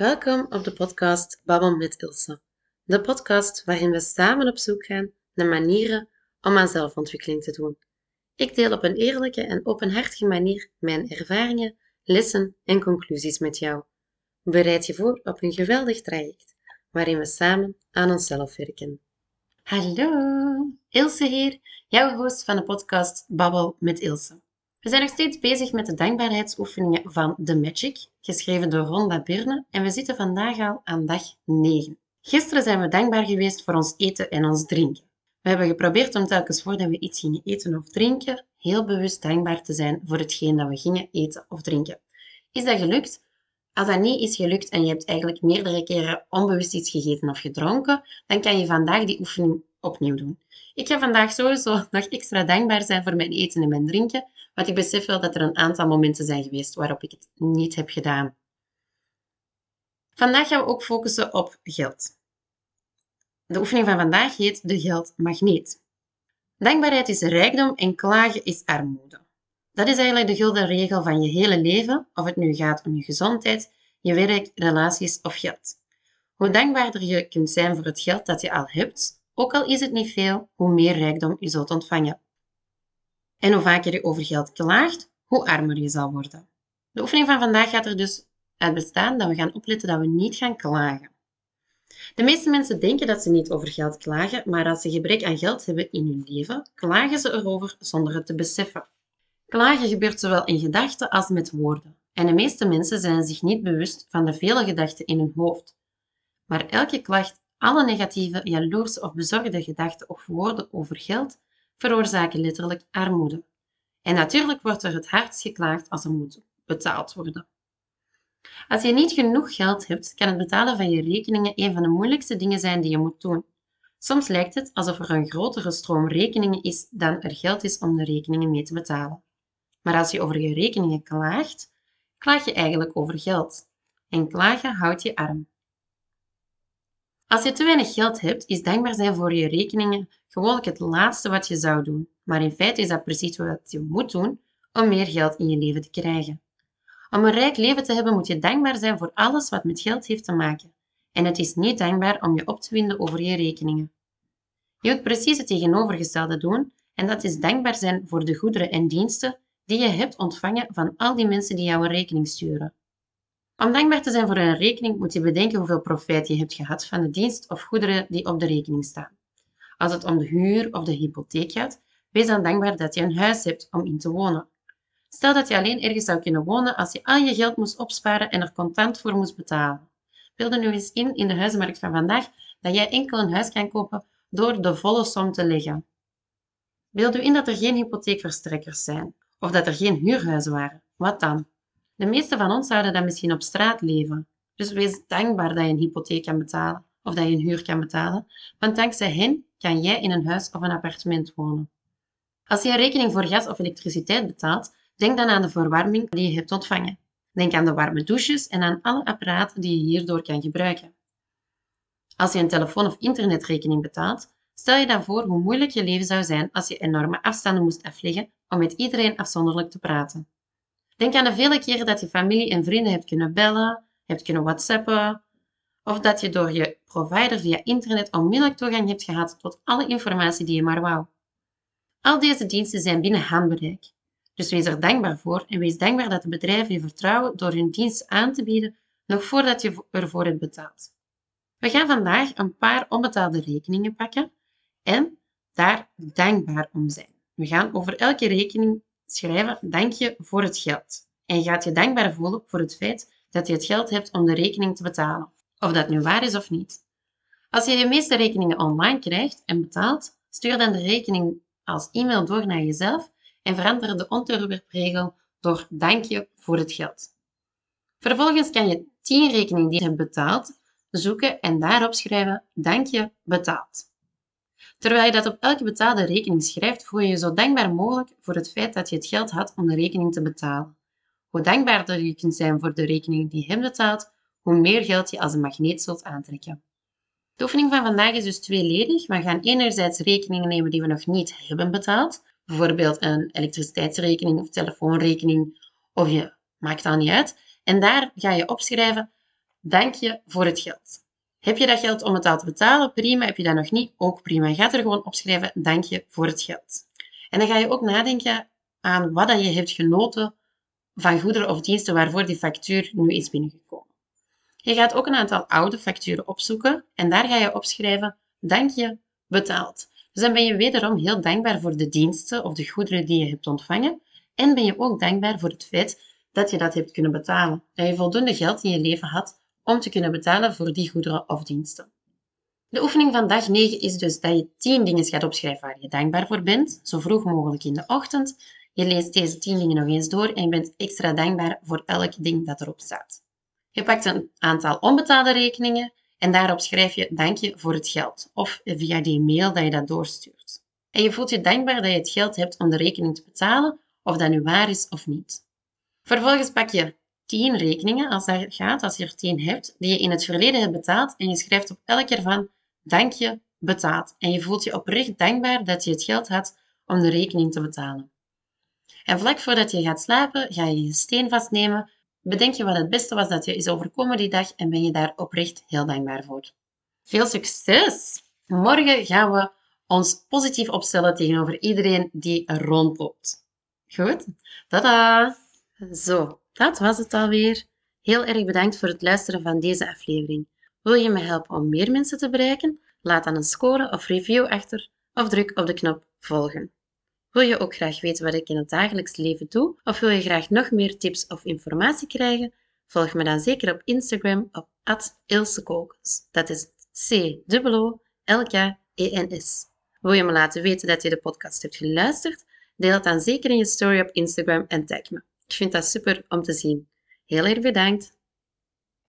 Welkom op de podcast Babbel met Ilse. De podcast waarin we samen op zoek gaan naar manieren om aan zelfontwikkeling te doen. Ik deel op een eerlijke en openhartige manier mijn ervaringen, lessen en conclusies met jou. Bereid je voor op een geweldig traject waarin we samen aan onszelf werken. Hallo, Ilse hier, jouw host van de podcast Babbel met Ilse. We zijn nog steeds bezig met de dankbaarheidsoefeningen van The Magic, geschreven door Ronda Birne, en we zitten vandaag al aan dag 9. Gisteren zijn we dankbaar geweest voor ons eten en ons drinken. We hebben geprobeerd om telkens voordat we iets gingen eten of drinken, heel bewust dankbaar te zijn voor hetgeen dat we gingen eten of drinken. Is dat gelukt? Als dat niet is gelukt en je hebt eigenlijk meerdere keren onbewust iets gegeten of gedronken, dan kan je vandaag die oefening opnieuw doen. Ik ga vandaag sowieso nog extra dankbaar zijn voor mijn eten en mijn drinken, want ik besef wel dat er een aantal momenten zijn geweest waarop ik het niet heb gedaan. Vandaag gaan we ook focussen op geld. De oefening van vandaag heet de geldmagneet. Dankbaarheid is rijkdom en klagen is armoede. Dat is eigenlijk de gulden regel van je hele leven, of het nu gaat om je gezondheid, je werk, relaties of geld. Hoe dankbaarder je kunt zijn voor het geld dat je al hebt, ook al is het niet veel, hoe meer rijkdom je zult ontvangen. En hoe vaker je over geld klaagt, hoe armer je zal worden. De oefening van vandaag gaat er dus uit bestaan dat we gaan opletten dat we niet gaan klagen. De meeste mensen denken dat ze niet over geld klagen, maar als ze gebrek aan geld hebben in hun leven, klagen ze erover zonder het te beseffen. Klagen gebeurt zowel in gedachten als met woorden. En de meeste mensen zijn zich niet bewust van de vele gedachten in hun hoofd. Maar elke klacht, alle negatieve, jaloerse of bezorgde gedachten of woorden over geld veroorzaken letterlijk armoede. En natuurlijk wordt er het hardst geklaagd als er moet betaald worden. Als je niet genoeg geld hebt, kan het betalen van je rekeningen een van de moeilijkste dingen zijn die je moet doen. Soms lijkt het alsof er een grotere stroom rekeningen is dan er geld is om de rekeningen mee te betalen. Maar als je over je rekeningen klaagt, klaag je eigenlijk over geld. En klagen houdt je arm. Als je te weinig geld hebt, is dankbaar zijn voor je rekeningen gewoonlijk het laatste wat je zou doen. Maar in feite is dat precies wat je moet doen om meer geld in je leven te krijgen. Om een rijk leven te hebben moet je dankbaar zijn voor alles wat met geld heeft te maken. En het is niet dankbaar om je op te winden over je rekeningen. Je moet precies het tegenovergestelde doen en dat is dankbaar zijn voor de goederen en diensten die je hebt ontvangen van al die mensen die jou een rekening sturen. Om dankbaar te zijn voor een rekening moet je bedenken hoeveel profijt je hebt gehad van de dienst of goederen die op de rekening staan. Als het om de huur of de hypotheek gaat, wees dan dankbaar dat je een huis hebt om in te wonen. Stel dat je alleen ergens zou kunnen wonen als je al je geld moest opsparen en er contant voor moest betalen. Beeld nu eens in in de huizenmarkt van vandaag dat jij enkel een huis kan kopen door de volle som te leggen. Beeld u in dat er geen hypotheekverstrekkers zijn of dat er geen huurhuizen waren. Wat dan? De meeste van ons zouden dan misschien op straat leven. Dus wees dankbaar dat je een hypotheek kan betalen of dat je een huur kan betalen, want dankzij hen kan jij in een huis of een appartement wonen. Als je een rekening voor gas of elektriciteit betaalt, denk dan aan de verwarming die je hebt ontvangen. Denk aan de warme douches en aan alle apparaten die je hierdoor kan gebruiken. Als je een telefoon- of internetrekening betaalt, stel je dan voor hoe moeilijk je leven zou zijn als je enorme afstanden moest afleggen om met iedereen afzonderlijk te praten. Denk aan de vele keren dat je familie en vrienden hebt kunnen bellen, hebt kunnen whatsappen, of dat je door je provider via internet onmiddellijk toegang hebt gehad tot alle informatie die je maar wou. Al deze diensten zijn binnen handbereik. Dus wees er dankbaar voor en wees dankbaar dat de bedrijven je vertrouwen door hun dienst aan te bieden nog voordat je ervoor hebt betaald. We gaan vandaag een paar onbetaalde rekeningen pakken en daar dankbaar om zijn. We gaan over elke rekening schrijven dank je voor het geld. En je gaat je dankbaar voelen voor het feit dat je het geld hebt om de rekening te betalen. Of dat nu waar is of niet. Als je de meeste rekeningen online krijgt en betaalt, stuur dan de rekening als e-mail door naar jezelf en verander de onderwerpregel door dank je voor het geld. Vervolgens kan je 10 rekeningen die je hebt betaald zoeken en daarop schrijven dank je betaald. Terwijl je dat op elke betaalde rekening schrijft, voel je je zo dankbaar mogelijk voor het feit dat je het geld had om de rekening te betalen. Hoe dankbaarder je kunt zijn voor de rekening die je hebt betaald, hoe meer geld je als een magneet zult aantrekken. De oefening van vandaag is dus tweeledig. We gaan enerzijds rekeningen nemen die we nog niet hebben betaald, bijvoorbeeld een elektriciteitsrekening of telefoonrekening, of je maakt dat niet uit. En daar ga je opschrijven dank je voor het geld. Heb je dat geld om het al te betalen? Prima. Heb je dat nog niet? Ook prima. Gaat er gewoon opschrijven, dank je voor het geld. En dan ga je ook nadenken aan wat je hebt genoten van goederen of diensten waarvoor die factuur nu is binnengekomen. Je gaat ook een aantal oude facturen opzoeken en daar ga je opschrijven, dank je, betaald. Dus dan ben je wederom heel dankbaar voor de diensten of de goederen die je hebt ontvangen en ben je ook dankbaar voor het feit dat je dat hebt kunnen betalen. Dat je voldoende geld in je leven had om te kunnen betalen voor die goederen of diensten. De oefening van dag 9 is dus dat je 10 dingen gaat opschrijven waar je dankbaar voor bent, zo vroeg mogelijk in de ochtend. Je leest deze 10 dingen nog eens door en je bent extra dankbaar voor elk ding dat erop staat. Je pakt een aantal onbetaalde rekeningen en daarop schrijf je dank je voor het geld of via die mail dat je dat doorstuurt. En je voelt je dankbaar dat je het geld hebt om de rekening te betalen, of dat nu waar is of niet. Vervolgens pak je 10 rekeningen, als dat gaat, als je er 10 hebt, die je in het verleden hebt betaald en je schrijft op elk ervan dank je betaald. En je voelt je oprecht dankbaar dat je het geld had om de rekening te betalen. En vlak voordat je gaat slapen, ga je je steen vastnemen, bedenk je wat het beste was dat je is overkomen die dag en ben je daar oprecht heel dankbaar voor. Veel succes! Morgen gaan we ons positief opstellen tegenover iedereen die rondloopt. Goed? Tada! Zo, dat was het alweer. Heel erg bedankt voor het luisteren van deze aflevering. Wil je me helpen om meer mensen te bereiken? Laat dan een score of review achter of druk op de knop volgen. Wil je ook graag weten wat ik in het dagelijks leven doe? Of wil je graag nog meer tips of informatie krijgen? Volg me dan zeker op Instagram op @ilsekokens. Dat is C-O-L-K-E-N-S. Wil je me laten weten dat je de podcast hebt geluisterd? Deel het dan zeker in je story op Instagram en tag me. Ik vind dat super om te zien. Heel erg bedankt.